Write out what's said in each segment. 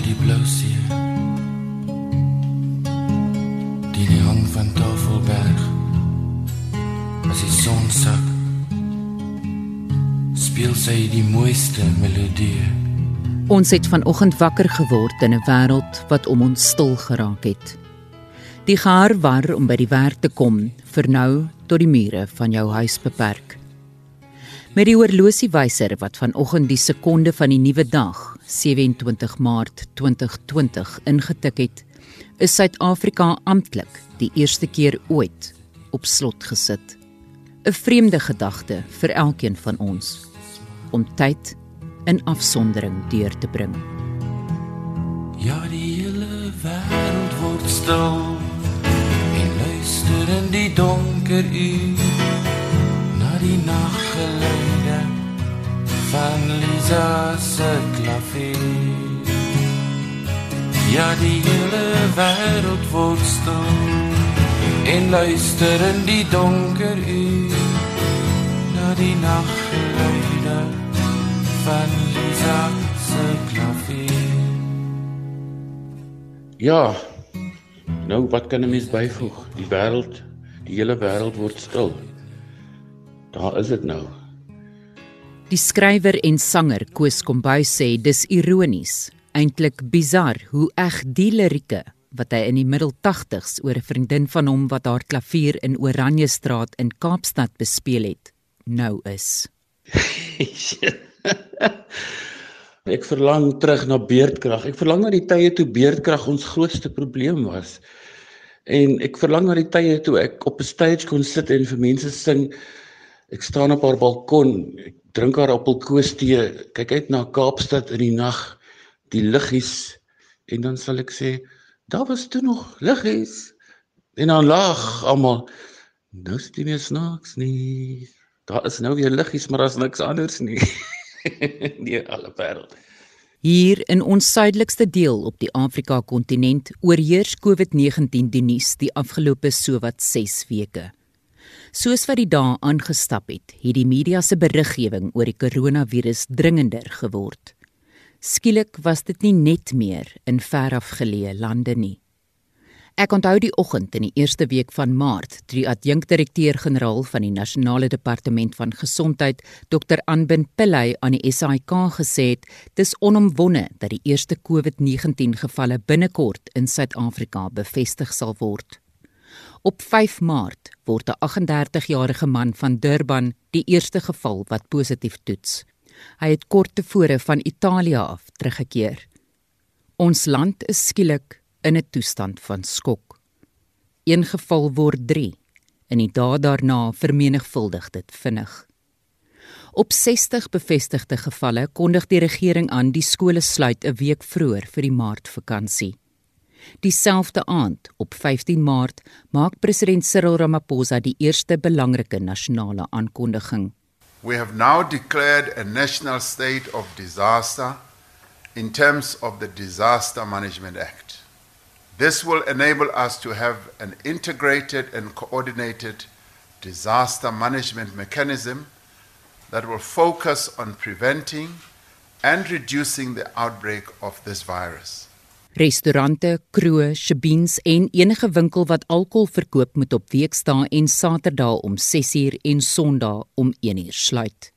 by die blou see. Die neon van Tafelberg. As die son sak, speel sy die mooiste melodie. Ons het vanoggend wakker geword in 'n wêreld wat om ons stil geraak het. Die gehaar war om by die werk te kom, vir nou tot die mure van jou huis beperk. Met die horlosiewyser wat vanoggend die sekonde van die nuwe dag, 27 Maart 2020 ingetik het, is Suid-Afrika amptelik die eerste keer ooit op slot gesit. 'n Vreemde gedagte vir elkeen van ons om tyd in afsondering deur te bring. Ja, die hele wêreld word stil. En luister in die donker uur die naggeluide van Lisa se klavier. Ja, die hele wêreld word stil. En luister in die donker uur na die naggeluide van Lisa se klavier. Ja. Nou wat kan 'n mens byvoeg? Die wêreld, die hele wêreld word stil. Daar is dit nou. Die skrywer en sanger Koos Kombuis sê dis ironies, eintlik bizar hoe eg die lirieke wat hy in die middel 80s oor 'n vriendin van hom wat haar klavier in Oranjestraat in Kaapstad bespeel het, nou is. Ek verlang terug na beerdkrag. Ek verlang na die tye toe beerdkrag ons grootste probleem was. En ek verlang na die tye toe ek op 'n stage kon sit en vir mense sing. Ek staan op haar balkon, ek drink haar appelkoos tee, kyk uit na Kaapstad in die nag, die liggies en dan sal ek sê, daar was toe nog liggies. En dan lag almal. Nou is dit nie snaaks nie. Daar is nou weer liggies, maar daar's niks anders nie. nee, alle wêreld. Hier in ons suidelikste deel op die Afrika kontinent oorheers COVID-19 die nuus die afgelope sowat 6 weke. Soos wat die dae aangestap het, het die media se beriggewing oor die koronavirus dringender geword. Skielik was dit nie net meer in verafgeleë lande nie. Ek onthou die oggend in die eerste week van Maart, toe die adjunkdirekteur-generaal van die Nasionale Departement van Gesondheid, Dr. Anbin Pillay aan die SAIK gesê het, dis onomwonde dat die eerste COVID-19 gevalle binnekort in Suid-Afrika bevestig sal word. Op 5 Maart word 'n 38-jarige man van Durban die eerste geval wat positief toets. Hy het kort tevore van Italië af teruggekeer. Ons land is skielik in 'n toestand van skok. Een geval word 3 en die dae daarna vermenigvuldig dit vinnig. Op 60 bevestigde gevalle kondig die regering aan die skole sluit 'n week vroeër vir die Maartvakansie. Dieselfde aand, op 15 Maart, maak president Cyril Ramaphosa die eerste belangrike nasionale aankondiging. We have now declared a national state of disaster in terms of the Disaster Management Act. This will enable us to have an integrated and coordinated disaster management mechanism that will focus on preventing and reducing the outbreak of this virus. Restaurante, kroë, shebeens en enige winkel wat alkohol verkoop moet op weekdae en Saterdae om 6uur en Sondae om 1uur sluit.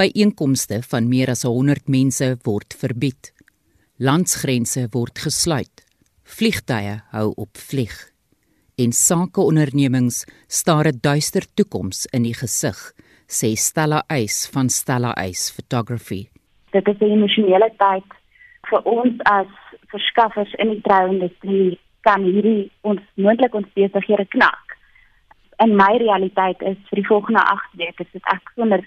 Byeenkomste van meer as 100 mense word verbied. Landsgrense word gesluit. Vliegtye hou op vlieg. En sakeondernemings staar 'n duister toekoms in die gesig, sê Stella Eis van Stella Eis Photography. Dit is 'n emosionele tyd vir ons as verskaffers in die trouindustrie kan hierdie ons moontlik ons besighede knak. En my realiteit is vir die volgende 8 weke is dit ek sonder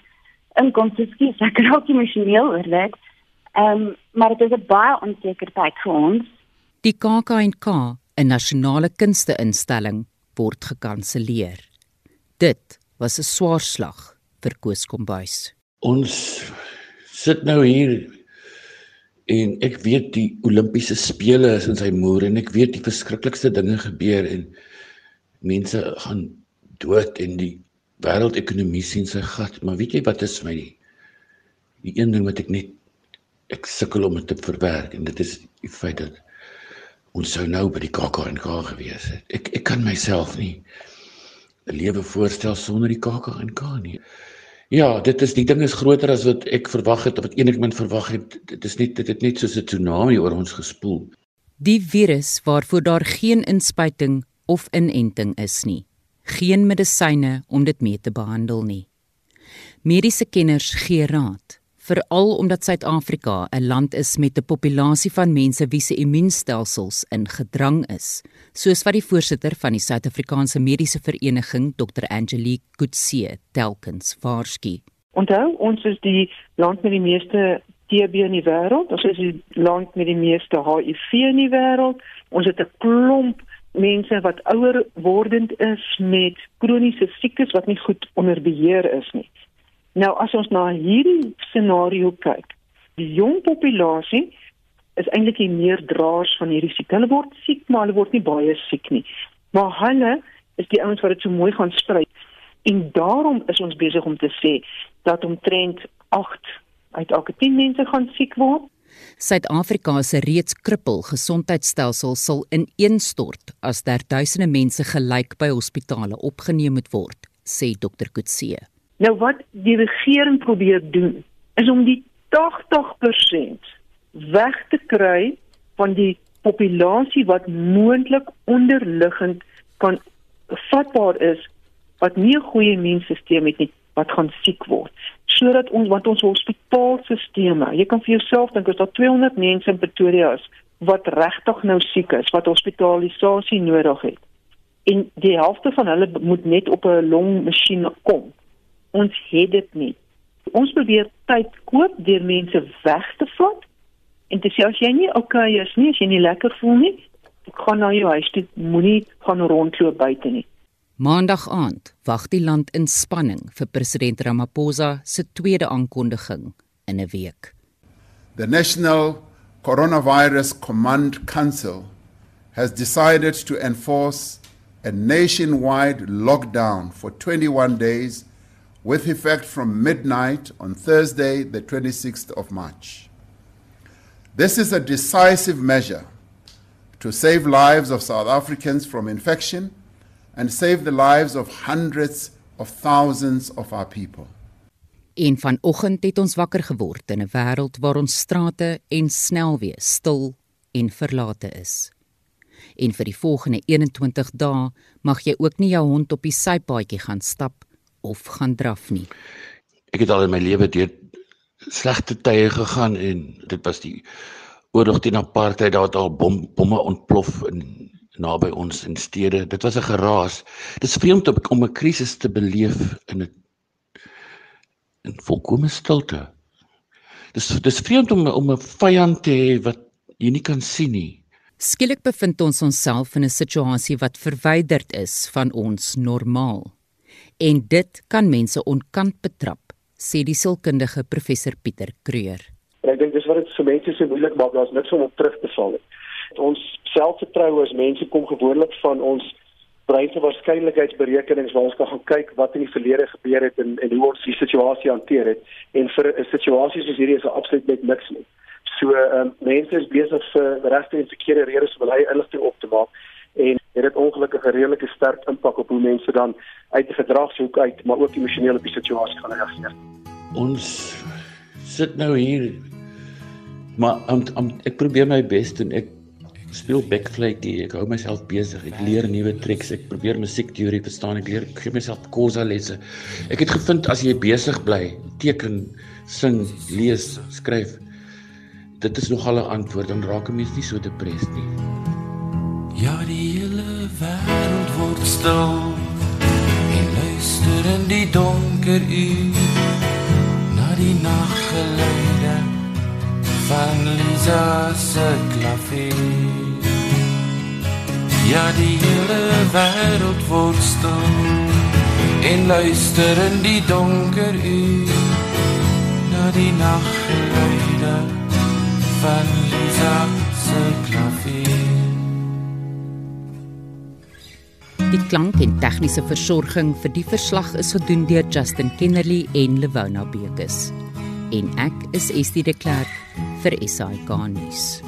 inkomste skies, ek raak emosioneel oor dit. Ehm um, maar dit is 'n baie onseker tyd vir ons. Die KAK&K, 'n nasionale kunsteinstelling, word gekanselleer. Dit was 'n swaar slag vir Koos Kombuis. Ons sit nou hier en ek weet die Olimpiese spele is in sy moer en ek weet die verskriklikste dinge gebeur en mense gaan dood en die wêreldekonomie sien sy gat maar weet jy wat is my die die een ding wat ek net ek sukkel om dit te verwerk en dit is die feit dat ons sou nou by die KAKNK gewees het. Ek ek kan myself nie 'n lewe voorstel sonder die KAKNK nie. Ja, dit is die ding is groter as wat ek verwag het of wat enigiemand verwag het. Dit is net dit het net soos 'n tsunami oor ons gespoel. Die virus waarvoor daar geen inspuiting of inenting is nie. Geen medisyne om dit mee te behandel nie. Mediese kenners gee raad veral omdat Suid-Afrika 'n land is met 'n populasie van mense wie se immuunstelsels in gedrang is, soos wat die voorsitter van die Suid-Afrikaanse Mediese Vereniging, Dr. Angelique Kutse, telkens waarsku. Onthou, ons is die land met die meeste TB in die wêreld, ons is die land met die meeste HIV in die wêreld. Ons het 'n klomp mense wat ouer wordend is met kroniese siektes wat nie goed onder beheer is nie. Nou as ons na hierdie scenario kyk, die jong populasie is eintlik die meer draers van hierdie siek. Hulle word siek, maar hulle word nie baie siek nie. Maar hulle is die ouens wat dit so mooi gaan sprei. En daarom is ons besig om te sê dat omtrent 8 uit elke 10 mense gaan siek word. Suid-Afrika se reeds krippel gesondheidstelsel sal ineenstort as daar duisende mense gelyk by hospitale opgeneem moet word, sê Dr. Kutse. Nou wat die regering probeer doen is om die 80% weg te kry van die populasie wat moontlik onderliggend kan vatbaar is wat nie 'n goeie immuunstelsel het nie wat gaan siek word. Sodat ons wat ons hospitaalstelsels jy kan vir jouself dink as daar 200 mense in Pretoria is wat regtig nou siek is wat hospitalisasie nodig het. En die helfte van hulle moet net op 'n longmasjien kom ons het dit nie. Ons probeer tyd koop deur mense weg te vat en te sê as jy nie okay is nie, as jy nie lekker voel nie, gaan na jou huis toe, moenie gaan rondloop buite nie. Maandag aand wag die land in spanning vir president Ramaphosa se tweede aankondiging in 'n week. The National Coronavirus Command Council has decided to enforce a nationwide lockdown for 21 days with effect from midnight on Thursday, the 26th of March. This is a decisive measure to save lives of South Africans from infection and save the lives of hundreds of thousands of our people. En vanoggend het ons wakker geword in 'n wêreld waar ons strate en snelweë stil en verlate is. En vir die volgende 21 dae mag jy ook nie jou hond op die sypaadjie gaan stap of gaan draf nie. Ek het al in my lewe deur slegte tye gegaan en dit was die oorlog teen apartheid daar het al bom, bomme ontplof in naby ons in stede. Dit was 'n geraas. Dit is vreemd om 'n krisis te beleef in 'n in volkomme stilte. Dis dis vreemd om om 'n vyand te hê wat jy nie kan sien nie. Skielik bevind ons onsself in 'n situasie wat verwyderd is van ons normaal en dit kan mense onkant betrap, sê die sielkundige professor Pieter Kreur. Ek dink dis wat dit vir mense so moeilik maak, daar's niks om op terug te val nie. Ons selfvertroue as mense kom gewoonlik van ons brein se waarskynlikheidsberekenings waar ons kan gaan kyk wat in die verlede gebeur het en en hoe ons die situasie hanteer het en vir 'n situasie soos hierdie is daar absoluut net niks nie. So um, mense is besig vir regte en verkeerde redes om hulle inligting op te maak en het dit ongelukkig 'n redelike sterk impak op hoe mense dan uit die gedragshoek uit, maar ook emosioneel op die situasie gaan reageer. Ons sit nou hier maar om, om, ek probeer my bes doen. Ek speel backflake, ek hou myself besig. Ek leer nuwe tricks. Ek probeer musiekteorie verstaan. Ek leer ek gee myself kosa lesse. Ek het gevind as jy besig bly, teken, sing, lees, skryf, dit is nogal 'n antwoord. Dan raak 'n mens nie so depressed nie. Ja, die hele wêreld word stil en luister in die donker uur na die naggeluide van Lisa se klavier. Ja, die hele wêreld word stil en luister in die donker uur na die naggeluide van Lisa se Die klank en tegniese versorging vir die verslag is gedoen deur Justin Kennerly en Lewona Bekes. En ek is Estie de Klerk vir SAK nuus.